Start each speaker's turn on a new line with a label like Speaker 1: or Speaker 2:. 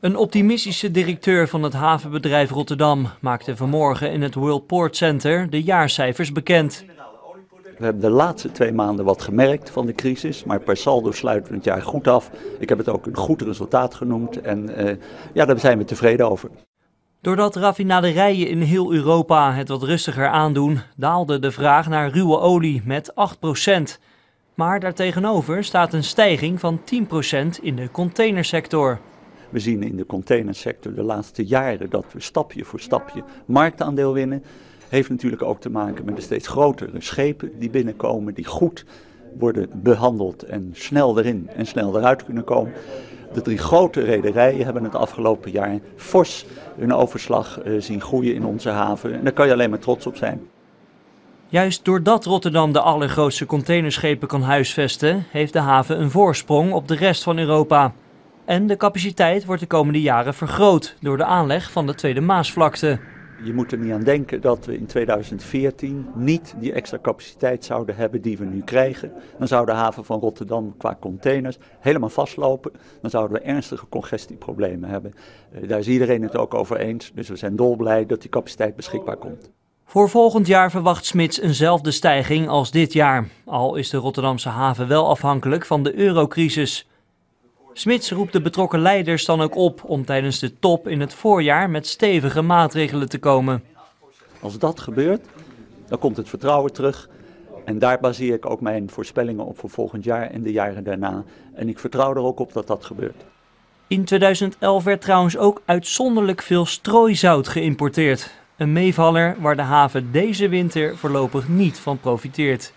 Speaker 1: Een optimistische directeur van het havenbedrijf Rotterdam maakte vanmorgen in het World Port Center de jaarcijfers bekend.
Speaker 2: We hebben de laatste twee maanden wat gemerkt van de crisis, maar per saldo sluiten we het jaar goed af. Ik heb het ook een goed resultaat genoemd en uh, ja, daar zijn we tevreden over.
Speaker 1: Doordat raffinaderijen in heel Europa het wat rustiger aandoen, daalde de vraag naar ruwe olie met 8%. Maar daartegenover staat een stijging van 10% in de containersector.
Speaker 2: We zien in de containersector de laatste jaren dat we stapje voor stapje marktaandeel winnen. Heeft natuurlijk ook te maken met de steeds grotere schepen die binnenkomen, die goed worden behandeld en snel erin en snel eruit kunnen komen. De drie grote rederijen hebben het afgelopen jaar fors hun overslag uh, zien groeien in onze haven. En daar kan je alleen maar trots op zijn.
Speaker 1: Juist doordat Rotterdam de allergrootste containerschepen kan huisvesten, heeft de haven een voorsprong op de rest van Europa. En de capaciteit wordt de komende jaren vergroot door de aanleg van de Tweede Maasvlakte.
Speaker 2: Je moet er niet aan denken dat we in 2014 niet die extra capaciteit zouden hebben die we nu krijgen. Dan zou de haven van Rotterdam qua containers helemaal vastlopen. Dan zouden we ernstige congestieproblemen hebben. Eh, daar is iedereen het ook over eens. Dus we zijn dolblij dat die capaciteit beschikbaar komt.
Speaker 1: Voor volgend jaar verwacht Smits eenzelfde stijging als dit jaar. Al is de Rotterdamse haven wel afhankelijk van de eurocrisis. Smits roept de betrokken leiders dan ook op om tijdens de top in het voorjaar met stevige maatregelen te komen.
Speaker 2: Als dat gebeurt, dan komt het vertrouwen terug. En daar baseer ik ook mijn voorspellingen op voor volgend jaar en de jaren daarna. En ik vertrouw er ook op dat dat gebeurt.
Speaker 1: In 2011 werd trouwens ook uitzonderlijk veel strooizout geïmporteerd. Een meevaller waar de haven deze winter voorlopig niet van profiteert.